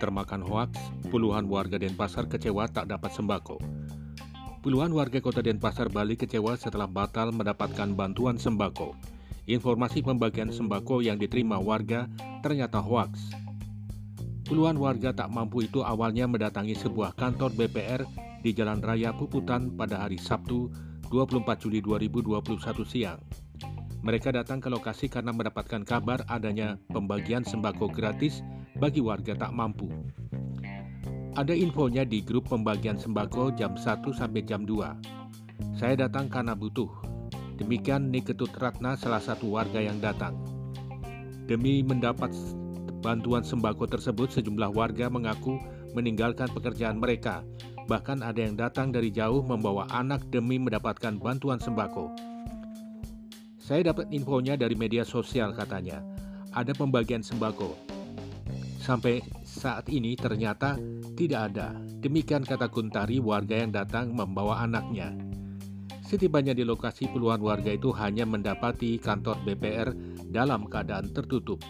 termakan hoaks, puluhan warga Denpasar kecewa tak dapat sembako. Puluhan warga kota Denpasar, Bali kecewa setelah batal mendapatkan bantuan sembako. Informasi pembagian sembako yang diterima warga ternyata hoaks. Puluhan warga tak mampu itu awalnya mendatangi sebuah kantor BPR di Jalan Raya Puputan pada hari Sabtu 24 Juli 2021 siang. Mereka datang ke lokasi karena mendapatkan kabar adanya pembagian sembako gratis bagi warga tak mampu. Ada infonya di grup pembagian sembako jam 1 sampai jam 2. Saya datang karena butuh. Demikian Niketut Ratna salah satu warga yang datang. Demi mendapat bantuan sembako tersebut sejumlah warga mengaku meninggalkan pekerjaan mereka. Bahkan ada yang datang dari jauh membawa anak demi mendapatkan bantuan sembako. Saya dapat infonya dari media sosial katanya. Ada pembagian sembako. Sampai saat ini ternyata tidak ada. Demikian kata Kuntari warga yang datang membawa anaknya. Setibanya di lokasi puluhan warga itu hanya mendapati kantor BPR dalam keadaan tertutup.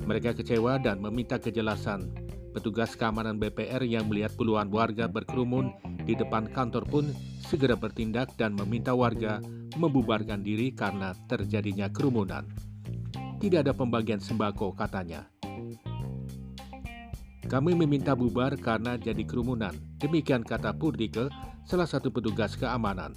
Mereka kecewa dan meminta kejelasan. Petugas keamanan BPR yang melihat puluhan warga berkerumun di depan kantor pun segera bertindak dan meminta warga membubarkan diri karena terjadinya kerumunan. Tidak ada pembagian sembako katanya. Kami meminta bubar karena jadi kerumunan. Demikian kata Purdike, salah satu petugas keamanan.